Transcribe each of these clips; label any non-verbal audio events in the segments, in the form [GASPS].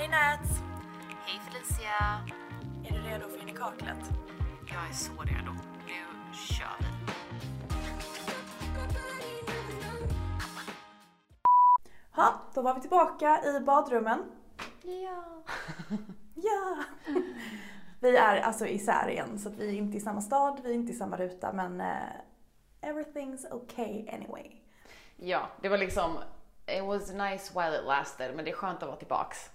Hej Nats! Hej Felicia! Är du redo för in i kaklet? Jag är så redo. Nu kör vi. Ja, då var vi tillbaka i badrummen. Ja. [LAUGHS] Ja! Vi är alltså isär igen så att vi är inte i samma stad, vi är inte i samma ruta men eh, everything's okay anyway. Ja, det var liksom, it was nice while it lasted, men det är skönt att vara tillbaks.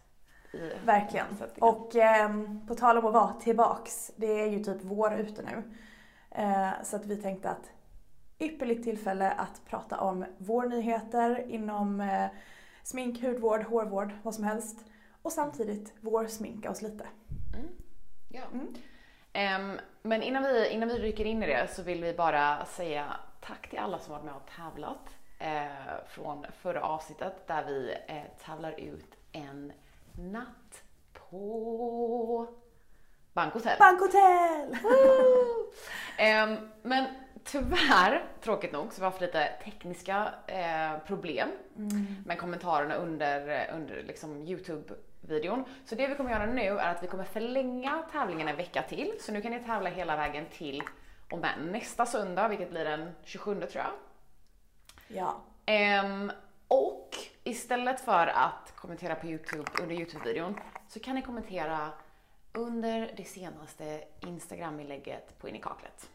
I Verkligen. Och ehm, på tal om att vara tillbaks, det är ju typ vår ute nu. Eh, så att vi tänkte att ypperligt tillfälle att prata om vårnyheter inom eh, smink, hudvård, hårvård, vad som helst. Och samtidigt vårsminka oss lite. Ja. Mm. Ehm, men innan vi, innan vi rycker in i det så vill vi bara säga tack till alla som varit med och tävlat eh, från förra avsnittet där vi eh, tävlar ut en natt på Bankhotell. Bankhotell! Ehm, men tyvärr, tråkigt nog, så har vi haft lite tekniska eh, problem med kommentarerna under, under liksom Youtube-videon. Så det vi kommer göra nu är att vi kommer förlänga tävlingen en vecka till. Så nu kan ni tävla hela vägen till och med nästa söndag, vilket blir den 27 tror jag. Ja. Ehm, och istället för att kommentera på Youtube under Youtube-videon så kan ni kommentera under det senaste Instagram-inlägget på In i kaklet.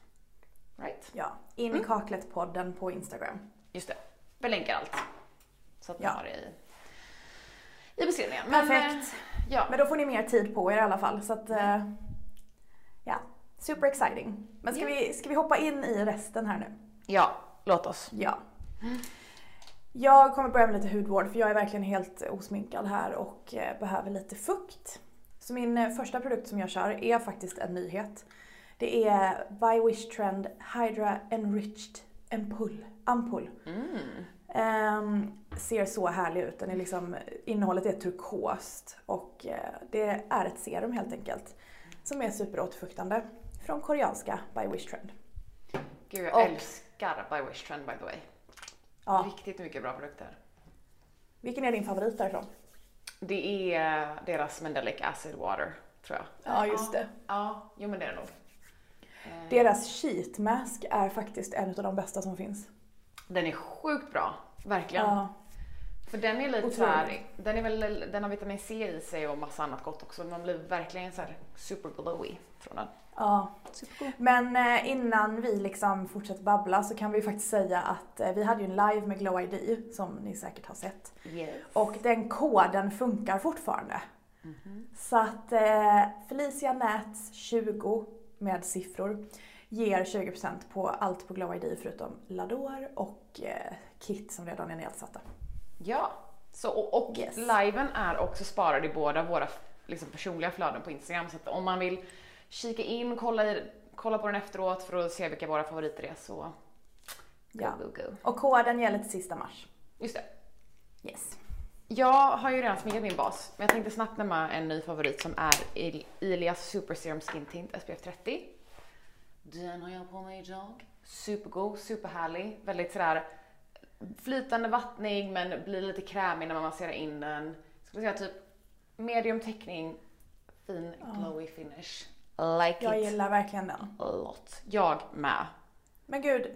Right? ja. In i kaklet-podden på Instagram. Just det. Vi länkar allt. Så att ni Ja. har det i, i beskrivningen. Men, Perfekt. eh, ja. Men då får ni mer tid på er i alla fall. Så att, eh, ja, super exciting. Men ska, Ja. vi, ska vi hoppa in i resten här nu? ja, låt oss. Ja. Jag kommer börja med lite hudvård för jag är verkligen helt osminkad här och eh, behöver lite fukt. Så min eh, första produkt som jag kör är faktiskt en nyhet. Det är By Wish Trend Hydra Enriched Ampull. Ampull. Ehm, ser så härlig ut. Den är liksom, innehållet är turkost och eh, det är ett serum helt enkelt. Som är superåterfuktande. Från koreanska By Wish Trend. Gud, jag Och- älskar By Wish Trend by the way. Ja. Riktigt mycket bra produkter. Vilken är din favorit därifrån? Det är deras Mandelic Acid Water, tror jag. Ja, just det. Ja, jo men det är det nog. Eh, Deras sheet mask är faktiskt en av de bästa som finns. Den är sjukt bra, verkligen. Ja, För den är lite Otroligt. så här, den, är väl, den har vitamin C i sig och massa annat gott också. Man blir verkligen så här super glowy från den. ja. Men eh, innan vi liksom fortsätter babbla så kan vi faktiskt säga att eh, vi hade ju en live med Glow ID som ni säkert har sett. Yes. Och den koden funkar fortfarande. Så att eh, Felicia Nats 20 med siffror ger 20% på allt på Glow ID förutom Lador och kit som redan är nedsatta. Ja, så, och, och Yes. liven är också sparad i båda våra liksom, personliga flöden på Instagram. Så att om man vill kika in, kolla, i, kolla på den efteråt för att se vilka våra favoriter är så go, Ja. go, go. Och koden gäller till sista mars. Just det. Yes. Jag har ju redan sminkat min bas, men jag tänkte snabbt nämna en ny favorit som är Il- Ilias Super Serum Skin Tint SPF 30. Den har jag på mig idag. Supergod, superhärlig, väldigt sådär flytande vattnig men blir lite krämig när man masserar in den. Skulle säga typ medium täckning, fin glowy finish. Like Jag it gillar verkligen den. a lot. Jag med. Men gud,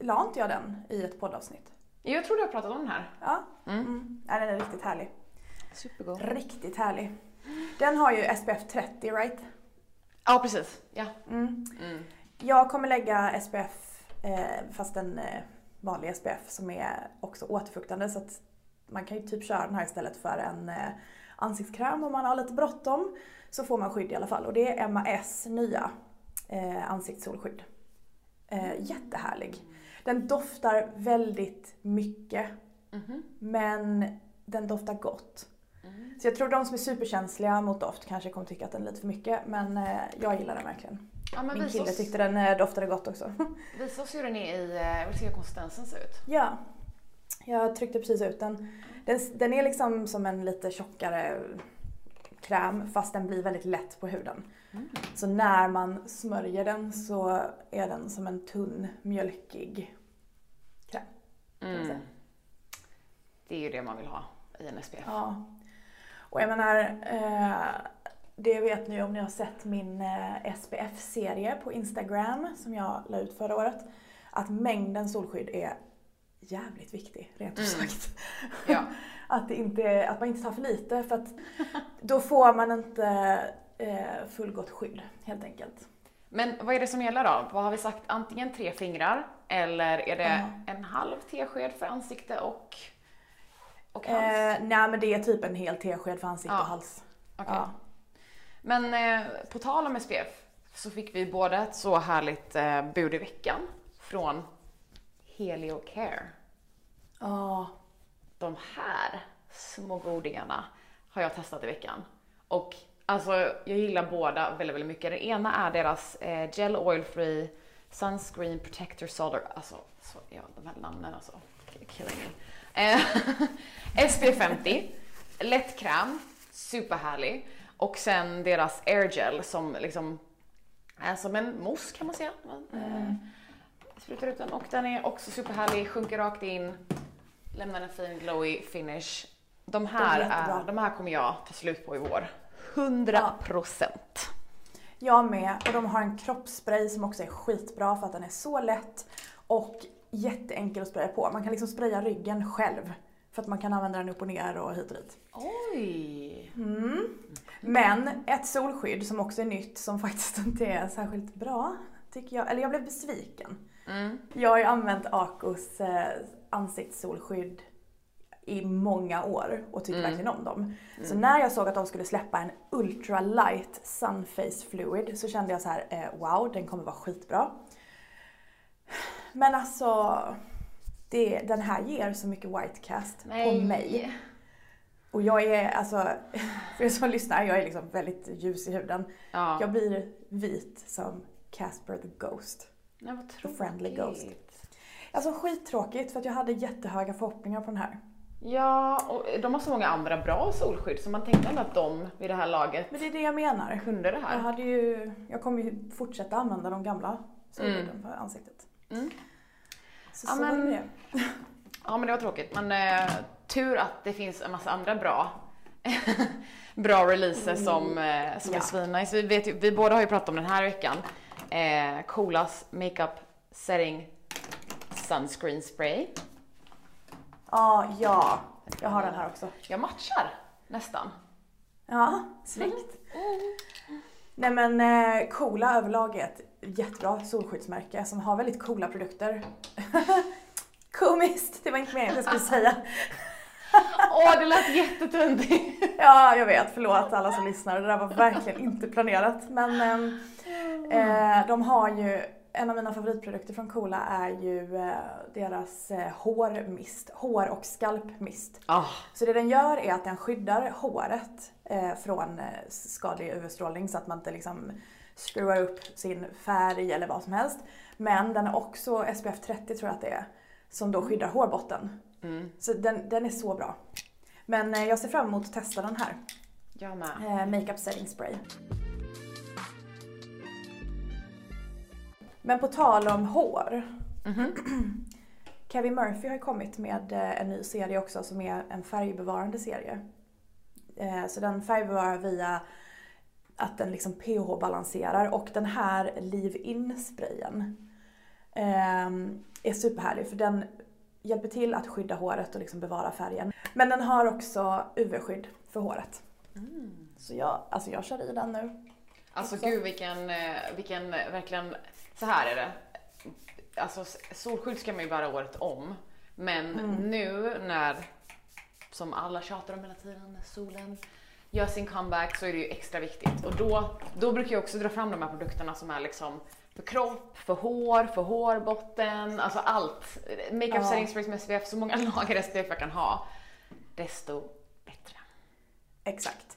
la inte jag den i ett poddavsnitt? Jag tror du har pratat om den här. Ja. Mm. Nej, den är riktigt härlig. Supergod. Riktigt härlig. Den har ju SPF 30, right? Ja precis, ja. Mm. Mm. Jag kommer lägga SPF, eh, fast en eh, vanlig SPF som är också återfuktande så att man kan ju typ köra den här istället för en eh, ansiktskräm om man har lite bråttom. Så får man skydd i alla fall och det är MAS nya eh, ansiktssolskydd. Eh, jättehärlig. Den doftar väldigt mycket Mhm. men den doftar gott. Så jag tror de som är superkänsliga mot doft kanske kommer tycka att den är lite för mycket men eh, jag gillar den verkgen. Ja, Min kille oss- tyckte den eh, doftade gott också. [LAUGHS] Visa oss hur den är i, eh, jag vill se hur konsistensen ser ut. ja, jag tryckte precis ut den. den. Den är liksom som en lite tjockare kräm fast den blir väldigt lätt på huden. Så när man smörjer den så är den som en tunn mjölkig kräm. säga. Det är ju det man vill ha i en SPF. Ja. Och jag menar, eh, det vet ni om ni har sett min eh, SPF-serie på Instagram som jag la ut förra året. Att mängden solskydd är jävligt viktig, rent ut Mm. sagt. Ja. [LAUGHS] att, inte, att man inte tar för lite för att då får man inte eh, fullgott skydd helt enkelt. Men vad är det som gäller då? Vad har vi sagt? Antingen tre fingrar eller är det Ja. en halv tesked för ansikte och, och hals? Eh, nej men det är typ en hel tesked för ansikte Ja. och hals. Okej. Ja. Men eh, på tal om SPF så fick vi båda ett så härligt eh, bud i veckan från Helio Care. Ja. De här små godingarna har jag testat i veckan. Och alltså jag gillar båda väldigt, väldigt mycket. Det ena är deras eh, Gel Oil Free Sunscreen Protector Solder. Alltså, så, ja, de här namnen alltså. Killing me. Eh, [LAUGHS] SPF 50, lätt kräm, superhärlig. Och sen deras Air Gel som liksom är som en mousse kan man säga. Man, eh, sprutar ut den och den är också superhärlig, sjunker rakt in, lämnar en fin glowy finish. De här, är de här kommer jag ta slut på i vår. 100 procent. Jag med. Och de har en kroppsspray som också är skitbra för att den är så lätt och jätteenkel att spraya på. Man kan liksom spraya ryggen själv. För att man kan använda den upp och ner och hit och dit. Oj! Mm. Men ett solskydd som också är nytt som [LAUGHS] faktiskt inte är särskilt bra. Tycker jag. Eller jag blev besviken. Mm. Jag har ju använt Acos eh, ansiktssolskydd i många år och tycker Mm. verkligen om dem. Så när jag såg att de skulle släppa en ultra light sunface fluid så kände jag så här, eh, wow den kommer vara skitbra. Men alltså, det, den här ger så mycket white cast på mig. Och jag är alltså, [LAUGHS] för er som lyssnar, jag är liksom väldigt ljus i huden. Ja. Jag blir vit som Casper the Ghost. Nej, vad tråkigt. friendly ghost. Alltså skittråkigt för att jag hade jättehöga förhoppningar på den här. Ja, och de har så många andra bra solskydd så man tänkte ändå att de vid det här laget Men det är det jag menar. kunde det Jag, här. hade ju, jag kommer ju fortsätta använda de gamla solskydden på ansiktet. Mm. Så, Ja, så var det men- med det. Ja men det var tråkigt men eh, tur att det finns en massa andra bra [LAUGHS] bra releaser som, eh, som Ja. är svinnice. Vi, vet ju, vi båda har ju pratat om den här veckan. Eh, Coolas Makeup Setting Sunscreen Spray. Ja, ja. Jag har den här också. Jag matchar nästan. Ja, snyggt. Nej men eh, Coola överlag är ett jättebra solskyddsmärke som har väldigt coola produkter. [LAUGHS] Komiskt, det var inte meningen att jag skulle säga. Åh det lät jättetöntigt. Ja, jag vet. Förlåt alla som lyssnar. Det där var verkligen inte planerat. Men ehm, eh, de har ju, en av mina favoritprodukter från Coola är ju eh, deras eh, hårmist. Hår och skalpmist. Ah, Så det den gör är att den skyddar håret eh, från eh, skadlig UV-strålning så att man inte liksom skruvar upp sin färg eller vad som helst. Men den är också SPF 30 tror jag att det är, som då skyddar hårbotten. mm, Så den, den är så bra. Men eh, jag ser fram emot att testa den här. jag med. Eh, makeup setting spray. Men på tal om hår. Mhm. [CLEARS THROAT] Kevin Murphy har kommit med eh, en ny serie också som är en färgbevarande serie. Eh, Så den färgbevarar via att den liksom pH-balanserar och den här Leave-In sprayen eh, är superhärlig för den hjälper till att skydda håret och liksom bevara färgen. Men den har också UV-skydd för håret. Så jag, alltså jag kör i den nu. Alltså Också. gud vilken, eh, vilken eh, verkligen, så här är det. Alltså solskydd ska man ju bära året om. Men nu när, som alla tjatar om hela tiden, solen gör sin comeback så är det ju extra viktigt. Och då, då brukar jag också dra fram de här produkterna som är liksom för kropp, för hår, för hårbotten, alltså allt. Makeup Ja. setting med SPF, så många [LAUGHS] lager SPF jag kan ha, desto bättre. Exakt.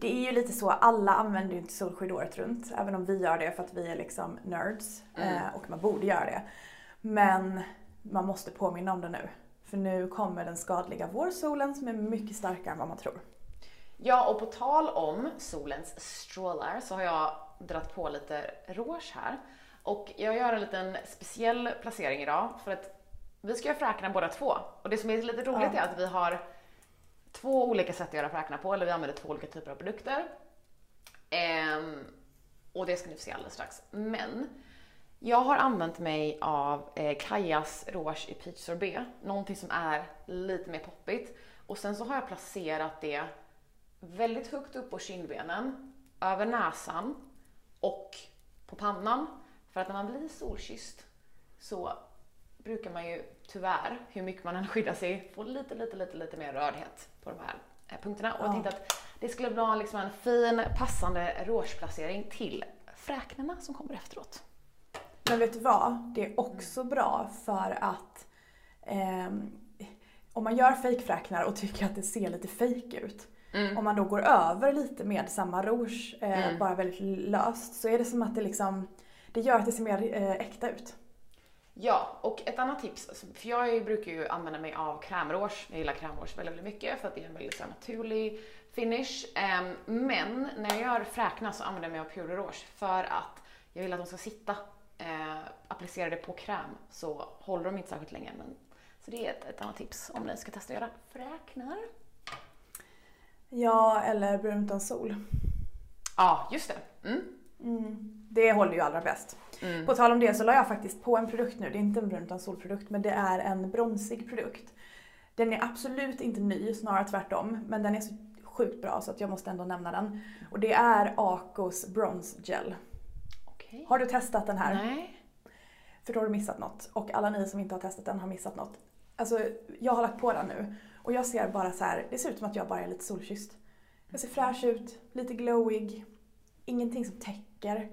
Det är ju lite så, alla använder ju inte solskydd året runt. Även om vi gör det för att vi är liksom nerds. Eh, och man borde göra det. Men man måste påminna om det nu. För nu kommer den skadliga vårsolen som är mycket starkare än vad man tror. Ja, och på tal om solens strålar så har jag dratt på lite rouge här. Och jag gör en liten speciell placering idag för att vi ska göra fräkna båda två. Och det som är lite roligt Ja. är att vi har två olika sätt att göra fräknar på, eller vi använder två olika typer av produkter. Ehm, och det ska ni få se alldeles strax. Men jag har använt mig av eh, Kajas Rouge i Peach Sorbet, någonting som är lite mer poppigt. Och sen så har jag placerat det väldigt högt upp på kindbenen, över näsan och på pannan. För att när man blir solkysst så brukar man ju tyvärr, hur mycket man än skyddar sig, få lite, lite, lite, lite mer rördhet på de här eh, punkterna. Och jag Ja. tänkte att det skulle bli liksom en fin, passande rougeplacering till fräknarna som kommer efteråt. Men vet du vad? Det är också bra för att ehm, om man gör fejkfräknar och tycker att det ser lite fejk ut. Om man då går över lite med samma rouge, eh, Mm. bara väldigt löst, så är det som att det liksom det gör att det ser mer eh, äkta ut. Ja, och ett annat tips, för jag brukar ju använda mig av krämrouge. Jag gillar krämrouge väldigt, väldigt mycket för att det är en väldigt så naturlig finish. Ehm, men när jag gör fräknar så använder jag mig av Pure Rouge för att jag vill att de ska sitta eh, applicerade på kräm så håller de inte särskilt länge. Men, så det är ett, ett annat tips om ni ska testa att göra fräknar. Ja, eller brun utan sol. Ja, just det. Mm. Mm. Det håller ju allra bäst. Mm. På tal om det så la jag faktiskt på en produkt nu. Det är inte en brun utan solprodukt men det är en bronsig produkt. Den är absolut inte ny, snarare tvärtom. Men den är så sjukt bra så att jag måste ändå nämna den. Och det är Acos Bronze Gel. Okej. Har du testat den här? Nej. För då har du missat något. Och alla ni som inte har testat den har missat något. Alltså, jag har lagt på den nu och jag ser bara så här, det ser ut som att jag bara är lite solkysst. Jag ser fräsch ut, lite glowig, ingenting som täcker.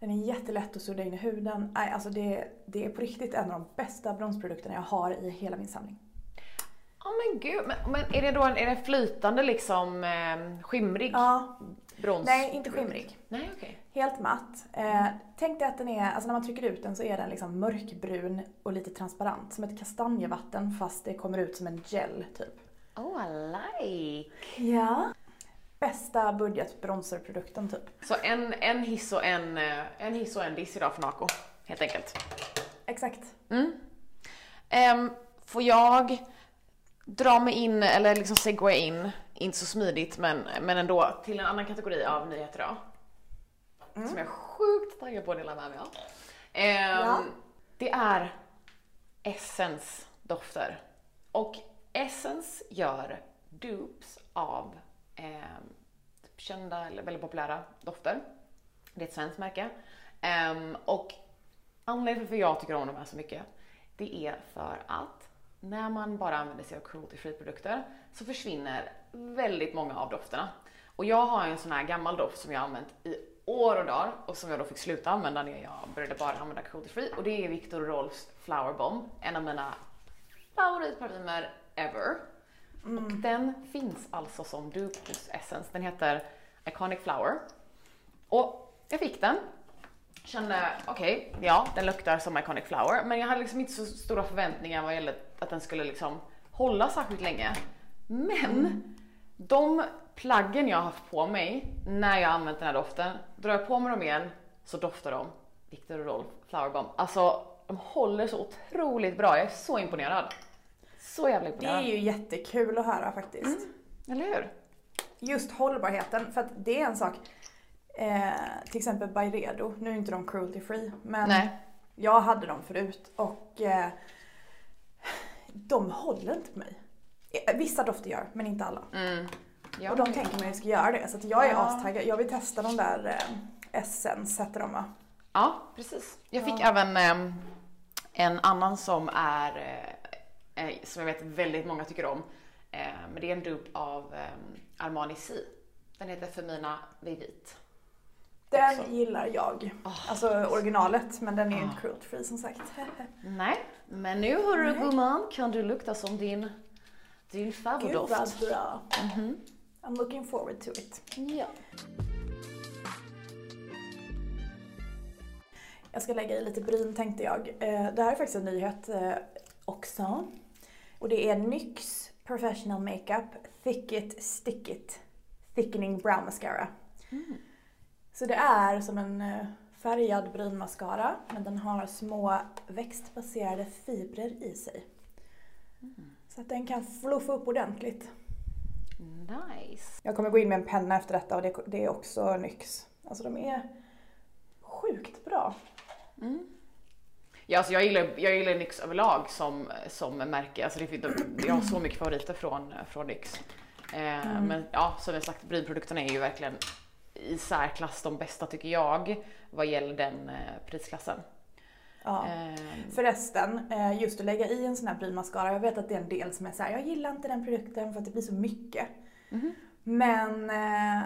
Den är jättelätt att sudda in i huden. Nej, alltså det, det är på riktigt en av de bästa bronsprodukterna jag har i hela min samling. Ja men gud, men, men är det då en, är det flytande liksom eh, skimrig Ja, brons? nej inte skimrig. Nej okej. Helt matt. Eh, tänk dig att den är, alltså när man trycker ut den så är den liksom mörkbrun och lite transparent. Som ett kastanjevatten fast det kommer ut som en gel typ. Oh I like. Ja. Bästa budgetbronserprodukten typ. Så en, en hiss och en, eh, en hiss och en diss idag från Ako, helt enkelt. Exakt. Mm. Ehm, får jag dra mig in, eller liksom segwaya in, inte så smidigt men, men ändå, till en annan kategori av nyheter idag. Mm. Som jag är sjukt taggad på att dela med mig av. Ehm, Ja. Det är Essence dofter. Och Essence gör dupes av ehm, kända eller väldigt populära dofter. Det är ett svenskt märke. Ehm, och anledningen till att jag tycker om dem här så mycket, det är för att när man bara använder sig av cruelty free produkter så försvinner väldigt många av dofterna. Och jag har en sån här gammal doft som jag har använt i år och dagar och som jag då fick sluta använda när jag började bara använda cruelty free och det är Victor Rolfs Flower Bomb, en av mina favoritparfymer ever. Och den finns alltså som dupe hos Essence. Den heter Iconic Flower. Och jag fick den. Kände, okej, ja, den luktar som Iconic Flower. Men jag hade liksom inte så stora förväntningar vad gäller att den skulle liksom hålla särskilt länge. Men de plaggen jag har haft på mig när jag använt den här doften, drar jag på mig dem igen så doftar de Victor Rolf Flower Bomb. Alltså, de håller så otroligt bra. Jag är så imponerad. Så jävla Det är imponerad. ju jättekul att höra faktiskt. Eller hur? Just hållbarheten, för att det är en sak. Eh, till exempel Byredo, nu är inte de cruelty free, men Nej. jag hade dem förut och eh, de håller inte på mig. Eh, Vissa dofter gör, men inte alla. Mm. Ja. Och de tänker man ju ska göra det, så att jag är Ja. astaggad. Jag vill testa de där eh, Essence, heter de va? Ja, precis. Jag fick Ja. även ehm, en annan som är, eh, eh, som jag vet väldigt många tycker om. Eh, men det är en dupe av eh, Armani C. Den heter Femina Vivit. Den Också. gillar jag. Alltså originalet, men den är ju inte cruelty free som sagt. [LAUGHS] Nej, men nu hörru gumman kan du lukta som din, din Gud favoritdoft. vad bra. I'm looking forward to it. Ja. Jag ska lägga i lite bryn tänkte jag. Eh, Det här är faktiskt en nyhet eh, också. Och det är NYX Professional Makeup Thick It Stick It Thickening Brow Mascara. Så det är som en eh, färgad brynmascara men den har små växtbaserade fibrer i sig. Så att den kan fluffa upp ordentligt. Nice. Jag kommer gå in med en penna efter detta och det, det är också NYX. Alltså de är sjukt bra. Ja, alltså jag gillar, jag gillar NYX överlag som, som märke. Alltså det, finns- jag har så mycket favoriter från, från NYX. Eh, Men ja, som jag sagt, brynprodukterna är ju verkligen i särklass de bästa tycker jag vad gäller den eh, prisklassen. Ja. Eh, Förresten, eh, just att lägga i en sån här brynmascara, jag vet att det är en del som är så här, jag gillar inte den produkten för att det blir så mycket. Men eh,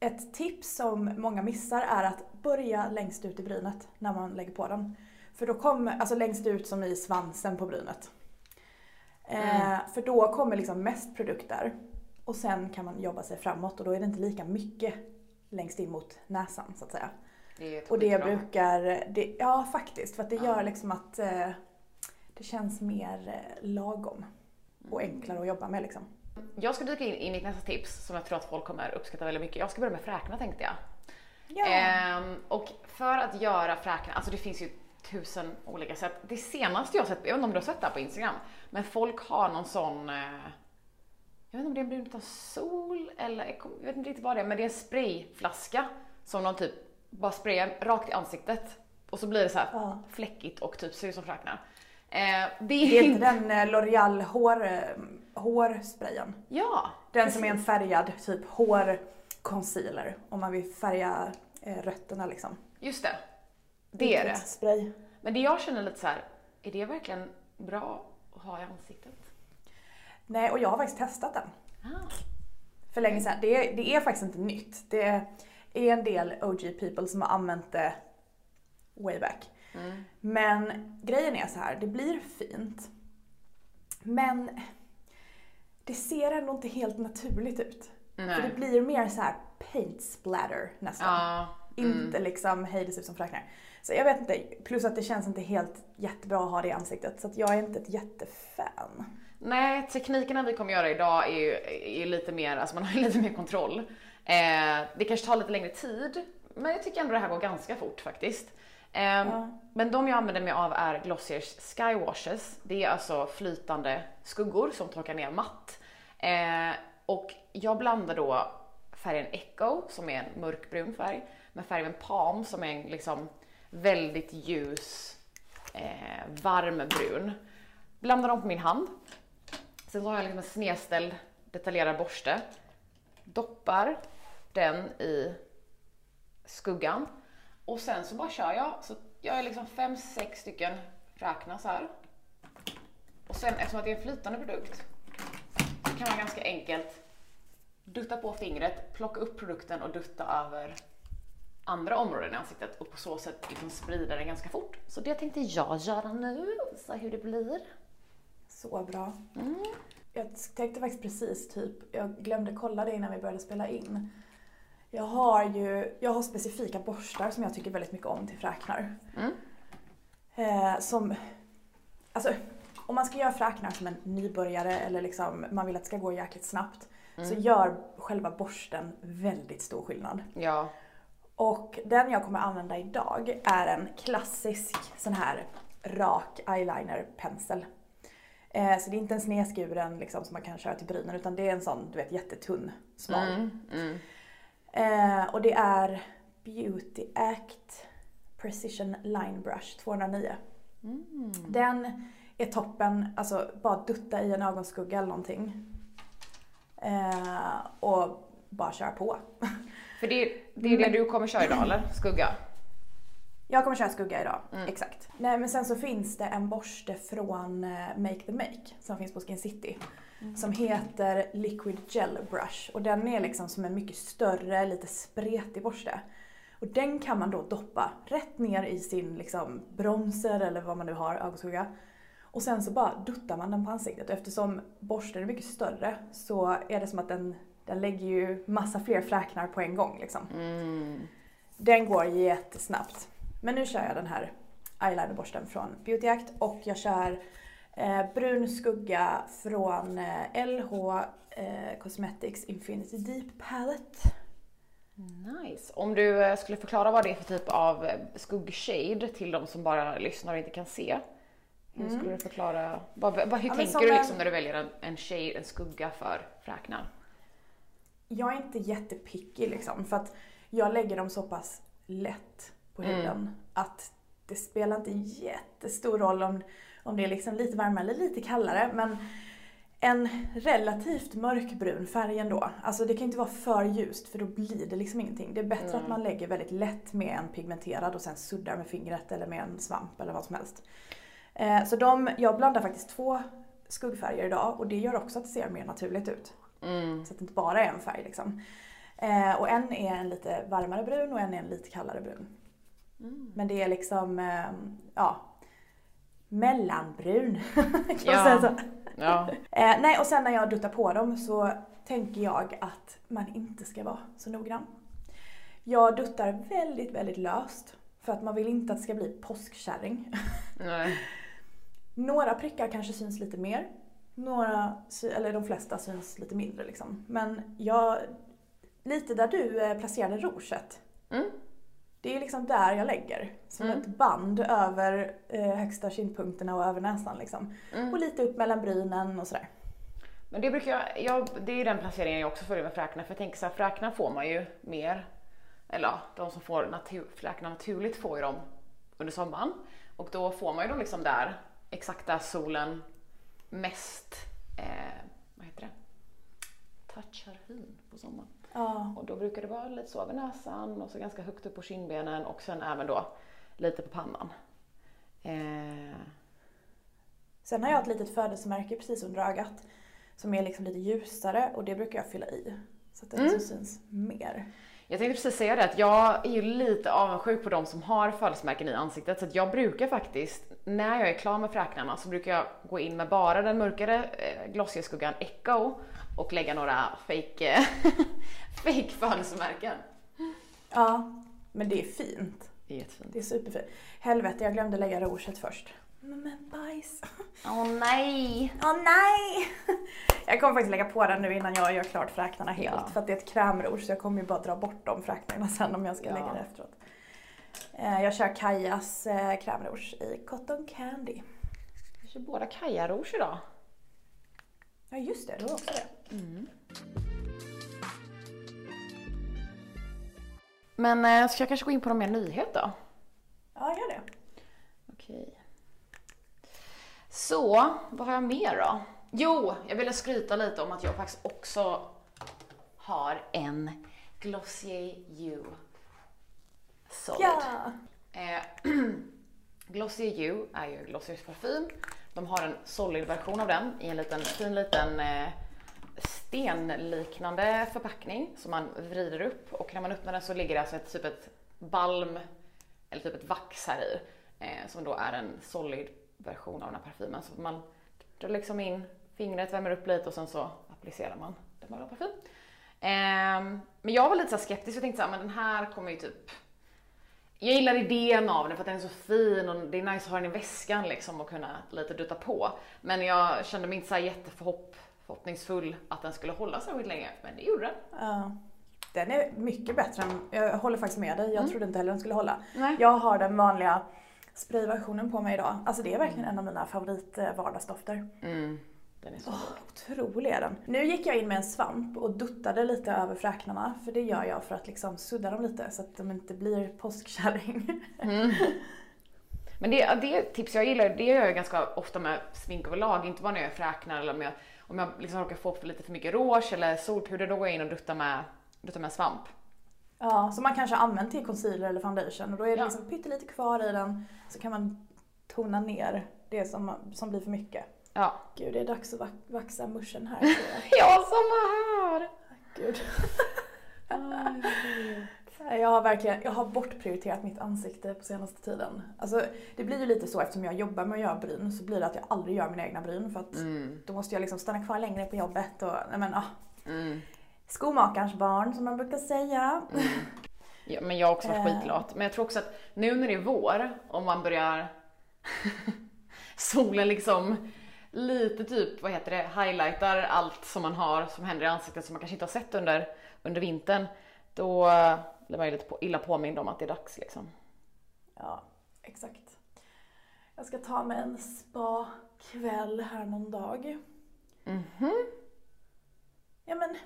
ett tips som många missar är att börja längst ut i brynet när man lägger på den. För då kommer, alltså längst ut som i svansen på brynet. Eh, För då kommer liksom mest produkter och sen kan man jobba sig framåt och då är det inte lika mycket längst in mot näsan så att säga. det Och det brukar, det, ja faktiskt, för att det gör liksom att eh, det känns mer eh, lagom och enklare att jobba med liksom. Jag ska dyka in i mitt nästa tips som jag tror att folk kommer uppskatta väldigt mycket. Jag ska börja med fräkna tänkte jag. Ja. Ehm, och för att göra fräknar, alltså det finns ju tusen olika sätt. Det senaste jag sett, jag vet inte om du har sett det här på Instagram, men folk har någon sån, eh, jag vet inte om det är en brun utan sol eller jag, vet inte riktigt vad det är, men det är en sprayflaska som de typ bara sprayar rakt i ansiktet och så blir det så här Ja. fläckigt och typ ser ut som fräknar. Eh, det Det är inte den eh, L'Oreal hår, eh, hårsprayen. Ja, Den som är en färgad typ hårconcealer om man vill färga eh, rötterna liksom. just det. Det är det. Spray. Men det jag känner lite så här, är det verkligen bra att ha i ansiktet? Nej, och jag har faktiskt testat den. Ah. för länge sedan. Det är, det är faktiskt inte nytt. Det är en del OG people som har använt det way back. Mm. Men grejen är så här, det blir fint. Men det ser ändå inte helt naturligt ut. För det Nej. blir mer så här paint splatter nästan. Ja. mm. Inte liksom, hej det ser ut som fräknar. Så jag vet inte, plus att det känns inte helt jättebra att ha det i ansiktet. Så jag är inte ett jättefan. Nej, teknikerna vi kommer göra idag är ju, är lite mer, alltså man har ju [LAUGHS] lite mer kontroll. Eh, det kanske tar lite längre tid, men jag tycker ändå det här går ganska fort faktiskt. Eh, Ja. Men de jag använder mig av är Glossiers Sky Washes. Det är alltså flytande skuggor som torkar ner matt. Eh, och jag blandar då färgen Echo som är en mörkbrun färg med färgen Palm som är en liksom väldigt ljus eh, varm brun. Blandar dem på min hand. Sen så har jag liksom en snedställd detaljerad borste. Doppar den i skuggan och sen så bara kör jag. Så jag är liksom fem, sex stycken räkna så här. Och sen eftersom att det är en flytande produkt så kan man ganska enkelt dutta på fingret, plocka upp produkten och dutta över andra områden i ansiktet och på så sätt liksom sprida den ganska fort. Så det tänkte jag göra nu, visa hur det blir. Så bra. Jag tänkte faktiskt precis typ, jag glömde kolla det innan vi började spela in. Jag har ju, jag har specifika borstar som jag tycker väldigt mycket om till fräknar. Mm. Eh, som, alltså om man ska göra fräknar som en nybörjare eller liksom man vill att det ska gå jäkligt snabbt så gör själva borsten väldigt stor skillnad. Ja, Och den jag kommer använda idag är en klassisk sån här rak eyelinerpensel. Eh, så det är inte en snedskuren liksom, som man kan köra till brynen utan det är en sån du vet jättetunn, smal. mm, mm. Eh, och det är Beauty Act Precision Line Brush 209. Mm. Den är toppen, alltså bara dutta i en ögonskugga eller någonting. Eh, och bara köra på. För det, det är det du kommer köra idag eller? Skugga? Jag kommer köra skugga idag, Mm. exakt. Nej men sen så finns det en borste från eh, Make the Make som finns på Skin City. Som heter Liquid Gel Brush och den är liksom som en mycket större, lite spretig borste. Och den kan man då doppa rätt ner i sin liksom bronzer eller vad man nu har, ögonskugga. Och sen så bara duttar man den på ansiktet och eftersom borsten är mycket större så är det som att den, den lägger ju massa fler fräknar på en gång liksom. Mm. Den går jättesnabbt. Men nu kör jag den här eyelinerborsten från Beauty Act och jag kör eh, brun skugga från eh, LH eh, Cosmetics Infinity Deep Palette. Nice. Om du eh, skulle förklara vad det är för typ av eh, skuggshade till de som bara lyssnar och inte kan se. Hur skulle du förklara, vad, vad, hur Mm. Ja, tänker du liksom när du väljer en, en shade, en skugga för fräknar? jag är inte jättepicky liksom för att jag lägger dem så pass lätt på Mm. huden att det spelar inte jättestor roll om, om det är liksom lite varmare eller lite kallare. Men en relativt mörkbrun färg ändå. Alltså det kan inte vara för ljust för då blir det liksom ingenting. Det är bättre Mm. att man lägger väldigt lätt med en pigmenterad och sen suddar med fingret eller med en svamp eller vad som helst. Eh, så de, jag blandar faktiskt två skuggfärger idag och det gör också att det ser mer naturligt ut. Mm. Så att det inte bara är en färg liksom. Eh, och en är en lite varmare brun och en är en lite kallare brun. Mm. Men det är liksom, eh, ja, mellanbrun. [LAUGHS] kan man Ja. säga så. Ja. [LAUGHS] Eh, nej, och sen när jag duttar på dem så tänker jag att man inte ska vara så noggrann. Jag duttar väldigt, väldigt löst. För att man vill inte att det ska bli påskkärring. [LAUGHS] Nej. Några prickar kanske syns lite mer. Några, eller de flesta syns lite mindre liksom. Men jag, lite där du eh, placerade rouget. Mm. Det är liksom där jag lägger. Som Mm. ett band över eh, högsta kindpunkterna och över näsan liksom. Mm. Och lite upp mellan brynen och sådär. Men det brukar jag, jag, det är ju den placeringen jag också följer med fräknar för jag tänker så här, fräknar får man ju mer, eller ja, de som får natur, fräknar naturligt får ju dem under sommaren och då får man ju dem liksom där, exakt där solen mest, eh, vad heter det, touchar hyn på sommaren. Ja. Och då brukar det vara lite så över näsan och så ganska högt upp på kindbenen och sen även då lite på pannan. Eh, Sen har jag ett litet födelsemärke precis under ögat. Som är liksom lite ljusare och det brukar jag fylla i. Så att det Mm. syns mer. Jag tänkte precis säga det att jag är ju lite avundsjuk på de som har födelsemärken i ansiktet så att jag brukar faktiskt, när jag är klar med fräknarna så brukar jag gå in med bara den mörkare eh, glossy-skuggan Echo och lägga några fake, [LAUGHS] fake födelsemärken. Ja, men det är fint. Det är jättefint. Det är superfint. Helvete, jag glömde lägga rouget först. Men, men bajs. Åh nej! Åh nej! [LAUGHS] Jag kommer faktiskt lägga på den nu innan jag gör klart fräknarna helt. Ja. För att det är ett krämrouge så jag kommer ju bara dra bort de fräknarna [LAUGHS] sen om jag ska Ja. lägga det efteråt. Eh, Jag kör Kajas eh, krämrouge i Cotton Candy. Jag kör båda Kaja Rouge idag. Ja just det, du har också det. Men eh, ska jag kanske gå in på någon mer nyhet då? Ja, gör det. Okej. Så, vad har jag mer då? Jo, jag ville skryta lite om att jag faktiskt också har en Glossier You Solid. Ja! Eh, [CLEARS THROAT] Glossier You är ju Glossiers parfym. De har en solid-version av den i en liten fin liten eh, stenliknande förpackning som man vrider upp och när man öppnar den så ligger det alltså ett typ ett balm eller typ ett vax här i eh, som då är en solid version av den här parfymen. Så man drar liksom in fingret, värmer upp lite och sen så applicerar man den med parfym. Ehm, men jag var lite så skeptisk och tänkte så här, men den här kommer ju typ jag gillar idén av den för att den är så fin och det är nice att ha den i väskan liksom och kunna lite dutta på. Men jag kände mig inte så här jätteförhopp, förhoppningsfull att den skulle hålla så länge, men det gjorde den. Ja. Den är mycket bättre än, jag håller faktiskt med dig, jag Mm. trodde inte heller den skulle hålla. Nej. Jag har den vanliga sprayversionen på mig idag. Alltså det är verkligen en av mina favorit eh, vardagsdofter. Mm, den är så god. otrolig är den. Nu gick jag in med en svamp och duttade lite över fräknarna. För det gör jag för att liksom sudda dem lite så att de inte blir påskkärring. Men det, det tips jag gillar, det gör jag ganska ofta med smink överlag, inte bara när jag fräknar eller om jag, om jag liksom råkar få upp lite för mycket rouge eller solpuder, då går jag in och duttar med, duttar med svamp. Ja, som man kanske har använt till concealer eller foundation. Och då är det Ja. liksom pyttelite kvar i den. Så kan man tona ner det som, som blir för mycket. Ja. Gud, det är dags att vax- vaxa muschen här. [LAUGHS] Jag samma här! Gud. [LAUGHS] Jag har verkligen, jag har bortprioriterat mitt ansikte på senaste tiden. Alltså, det blir ju lite så eftersom jag jobbar med att göra bryn så blir det att jag aldrig gör mina egna bryn för att Mm, då måste jag liksom stanna kvar längre på jobbet och, nej men ah, mm. skomakarens barn som man brukar säga. Ja, men jag har också varit Eh. skitlat. Men jag tror också att nu när det är vår, om man börjar [LAUGHS] solen liksom lite typ, vad heter det, highlightar allt som man har som händer i ansiktet som man kanske inte har sett under, under vintern. Då eh, blir man ju lite på, illa påmind om att det är dags liksom. Ja, exakt. Jag ska ta mig en spa-kväll här någon dag. Mhm. Ja men,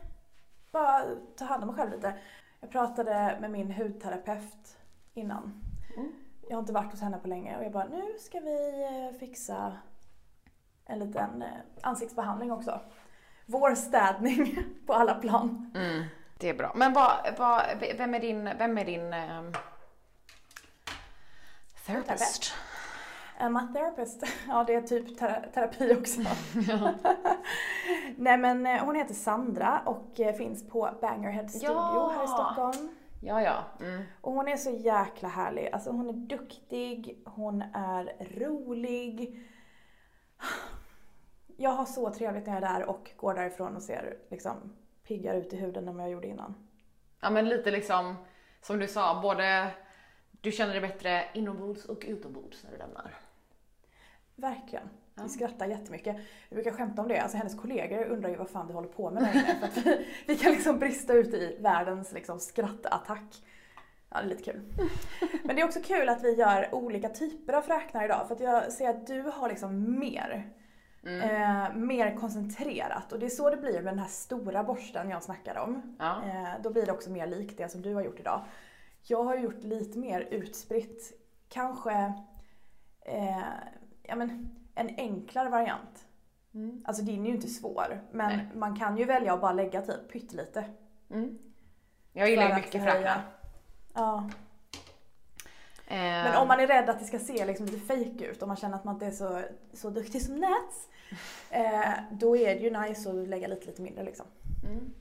bara ta hand om mig själv lite. Jag pratade med min hudterapeut innan. Mm. Jag har inte varit hos henne på länge och jag bara, nu ska vi eh, fixa en liten eh, ansiktsbehandling också. Vår städning [LAUGHS] på alla plan. Mm, det är bra. Men vad, vad, vem är din, vem är din um, therapist? Am I therapist? [LAUGHS] Ja, det är typ tera- terapi också. [LAUGHS] Nej men hon heter Sandra och finns på Bangerhead Studio Ja. här i Stockholm. Ja, ja. Mm. Och hon är så jäkla härlig. Alltså hon är duktig, hon är rolig. Jag har så trevligt när jag är där och går därifrån och ser liksom piggare ut i huden än vad jag gjorde innan. Ja, men lite liksom som du sa, både du känner dig bättre inombords och utombords när du lämnar. Verkligen. Vi skrattar jättemycket. Vi brukar skämta om det. Alltså hennes kollegor undrar ju vad fan vi håller på med där inne. För vi, [LAUGHS] vi kan liksom brista ut i världens liksom skrattattack. Ja, det är lite kul. Men det är också kul att vi gör olika typer av fräknar idag. För att jag ser att du har liksom mer. Mm. Eh, mer koncentrerat. Och det är så det blir med den här stora borsten jag snackade om. Ja. Eh, då blir det också mer likt det som du har gjort idag. Jag har gjort lite mer utspritt. Kanske eh, ja, men, en enklare variant. Mm. Alltså din är ju inte svår. Men Nej. man kan ju välja att bara lägga typ pyttelite. Mm. Jag gillar ju mycket fräknar. Ja. Eh, Men om man är rädd att det ska se liksom lite fake ut, om man känner att man inte är så, så duktig som Nats. [LAUGHS] Eh, då är det ju nice att lägga lite, lite mindre liksom. Mm.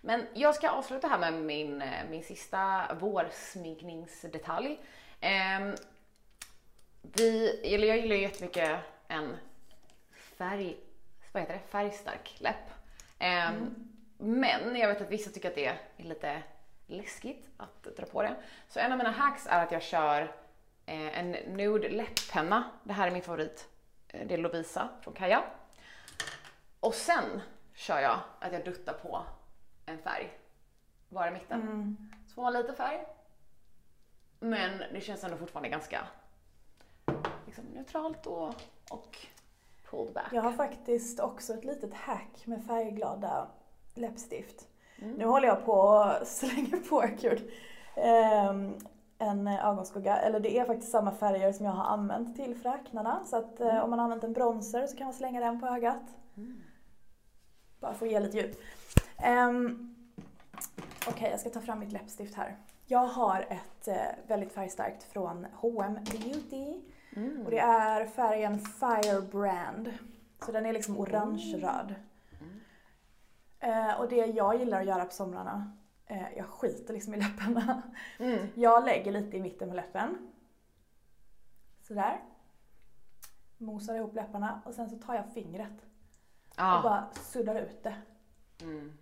Men jag ska avsluta här med min, eh, min sista vårsminkningsdetalj. Ehm, vi, eller jag gillar ju jättemycket en färg, vad heter det? färgstark läpp. Ehm, Men jag vet att vissa tycker att det är lite läskigt att dra på det. Så en av mina hacks är att jag kör eh, en nude läpppenna. Det här är min favorit. Eh, Det är Lovisa från Kaja. Och sen kör jag att jag duttar på en färg. Bara i mitten. Mm. Så får man lite färg. Men det känns ändå fortfarande ganska liksom, neutralt och, och pulled back. Jag har faktiskt också ett litet hack med färgglada läppstift. Mm. Nu håller jag på och [LAUGHS] slänger på, gud, ehm, en ögonskugga. Eller det är faktiskt samma färger som jag har använt till fräknarna. Så att eh, om man har använt en bronzer så kan man slänga den på ögat. Mm. Bara för att ge lite djup. Um, Okej, jag ska ta fram mitt läppstift här. Jag har ett eh, väldigt färgstarkt från H&M Beauty. Mm. Och det är färgen Firebrand. Så den är liksom orange-röd. Eh, och det jag gillar att göra på somrarna, eh, jag skiter liksom i läpparna. Mm. [LAUGHS] Jag lägger lite i mitten på läppen. Sådär. Mosar ihop läpparna och sen så tar jag fingret och Ja. bara suddar ut det. Mm.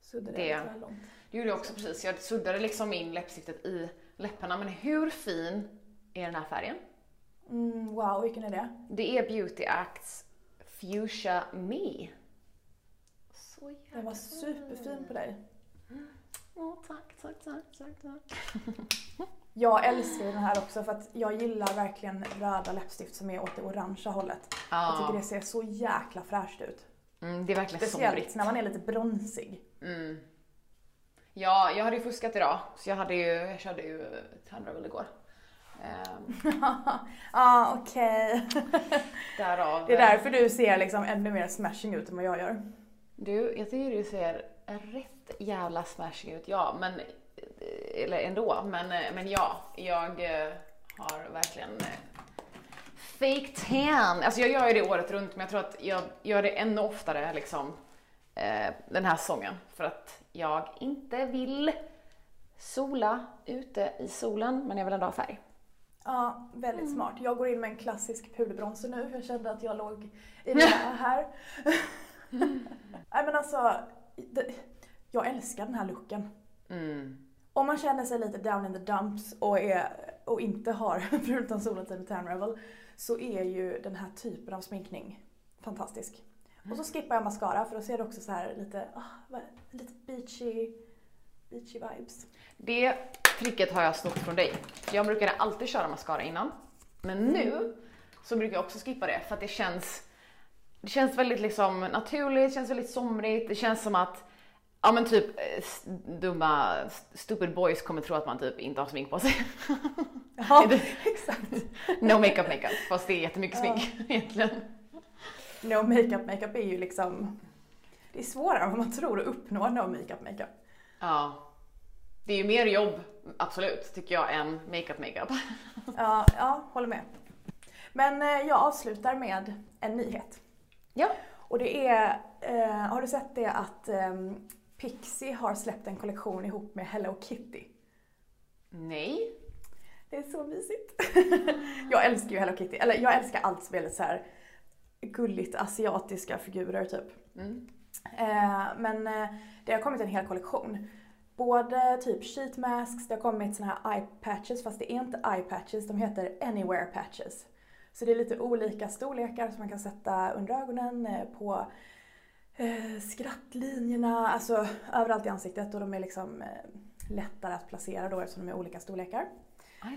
Suddar det, långt. Det gjorde jag också precis. Jag suddade liksom in läppstiftet i läpparna. Men hur fin är den här färgen? Mm, wow, vilken är det? Det är Beauty Acts Fuchsia Me. Så jäkla Den var superfin på dig. Åh, tack, tack, tack, tack, tack. Jag älskar den här också för att jag gillar verkligen röda läppstift som är åt det orangea hållet. Jag tycker det ser så jäkla fräscht ut. mm, det är verkligen Speciellt somrigt. när man är lite bronsig. Mm. Ja, jag hade ju fuskat idag, så jag, hade ju, jag körde ju Tandravel igår. Ehm, Ja, [LAUGHS] ah, okej. därav... Det är därför du ser liksom ännu mer smashing ut än vad jag gör. Du, jag tycker du ser rätt jävla smashing ut, ja, men... Eller ändå, men, men ja, jag eh, har verkligen eh, fake tan. Alltså jag gör ju det året runt, men jag tror att jag gör det ännu oftare liksom eh, den här säsongen. För att jag inte vill sola ute i solen, men jag vill ändå ha färg. Ja, väldigt Mm. smart. Jag går in med en klassisk puderbronzer nu. Jag kände att jag låg i [LAUGHS] det här. [LAUGHS] Nej men alltså, det, jag älskar den här looken. Mm. Om man känner sig lite down in the dumps och, är, och inte har [LAUGHS] förutom solatid och tan revel så är ju den här typen av sminkning fantastisk. Och så skippar jag mascara för då ser det också så här lite, vad- lite beachy, beachy vibes. Det tricket har jag snott från dig. Jag brukade alltid köra mascara innan. Men nu så brukar jag också skippa det för att det känns, det känns väldigt liksom naturligt, det känns väldigt somrigt, det känns som att Ja men typ eh, dumma stupid boys kommer tro att man typ inte har smink på sig. [LAUGHS] Ja, [LAUGHS] exakt. No makeup makeup, fast det är jättemycket Ja. smink [LAUGHS] egentligen. No makeup makeup är ju liksom... Det är svårare än vad man tror att uppnå no makeup makeup. Ja. Det är ju mer jobb, absolut, tycker jag, än makeup makeup. Ja, ja, håller med. Men eh, jag avslutar med en nyhet. Ja. Och det är, eh, har du sett det att ehm, Pixie har släppt en kollektion ihop med Hello Kitty? Nej. Det är så mysigt. [LAUGHS] jag älskar ju Hello Kitty, eller jag älskar allt som är lite så här gulligt asiatiska figurer typ. Mm. Eh, men eh, det har kommit en hel kollektion. Både typ sheet masks, det har kommit såna här eye patches fast det är inte eye patches, de heter anywhere patches. Så det är lite olika storlekar som man kan sätta under ögonen, eh, på eh, skrattlinjerna, alltså överallt i ansiktet och de är liksom eh, lättare att placera då eftersom de är olika storlekar.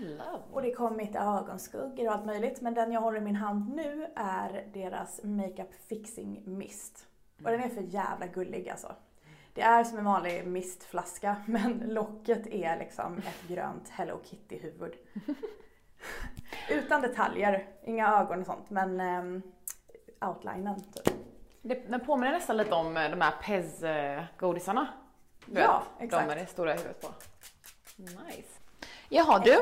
I love. Och det kom mitt ögonskuggor och allt möjligt. Men den jag håller i min hand nu är deras Makeup Fixing Mist. Och den är för jävla gullig alltså. Det är som en vanlig mistflaska [LAUGHS] men locket är liksom ett grönt Hello Kitty-huvud. [LAUGHS] Utan detaljer, inga ögon och sånt men um, outlinen typ. Det, den påminner nästan lite om eh, de här Pez-godisarna. Du Ja, vet, exakt. De med det stora huvudet på. Nice. Jaha du.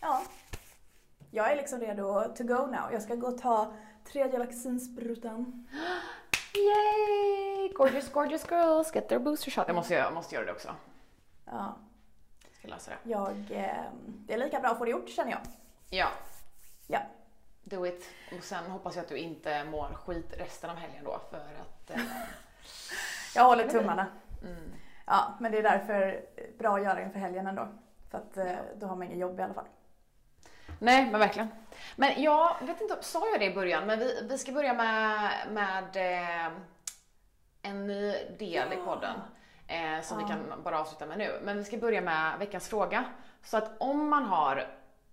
Ja. Jag är liksom redo to go now. Jag ska gå och ta tredje vaccinsprutan. [GASPS] Yay! Gorgeous, gorgeous girls get their booster shot. Jag måste, göra- jag måste göra det också. Ja, Jag ska lösa det. jag, eh, det är lika bra att få det gjort känner jag. Ja, Ja. do it. Och sen hoppas jag att du inte mår skit resten av helgen då för att... Eh, [LAUGHS] Jag håller tummarna. mm. Ja, men det är därför bra att göra inför helgen ändå. För att eh, då har man ingen jobb i alla fall. Nej, men verkligen. Men jag vet inte, sa jag det i början, men vi, vi ska börja med, med eh, en ny del i podden. Eh, som vi Ja. kan bara avsluta med nu. Men vi ska börja med veckans fråga. Så att om man har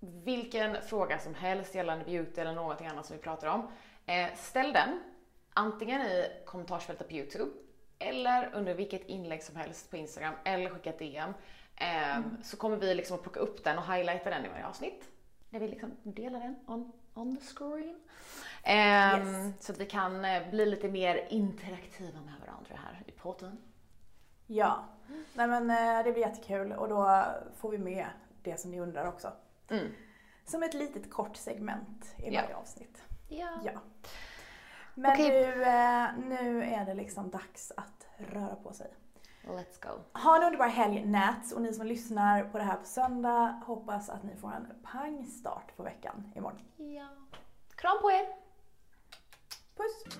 vilken fråga som helst gällande beauty eller någonting annat som vi pratar om. Eh, ställ den antingen i kommentarsfältet på Youtube eller under vilket inlägg som helst på Instagram eller skicka ett DM. Eh, Så kommer vi liksom att plocka upp den och highlighta den i varje avsnitt. När vi liksom delar den on, on the screen. Ehm, Yes. Så att vi kan eh, bli lite mer interaktiva med varandra här i podden. Ja, nej men eh, det blir jättekul och då får vi med det som ni undrar också. Mm. Som ett litet kort segment i Ja. varje avsnitt. Ja. Ja. Men Okej. nu, eh, nu är det liksom dags att röra på sig. Let's go. Ha en underbar helg Nats och ni som lyssnar på det här på söndag hoppas att ni får en pangstart på veckan imorgon. Ja. Kram på er! Puss!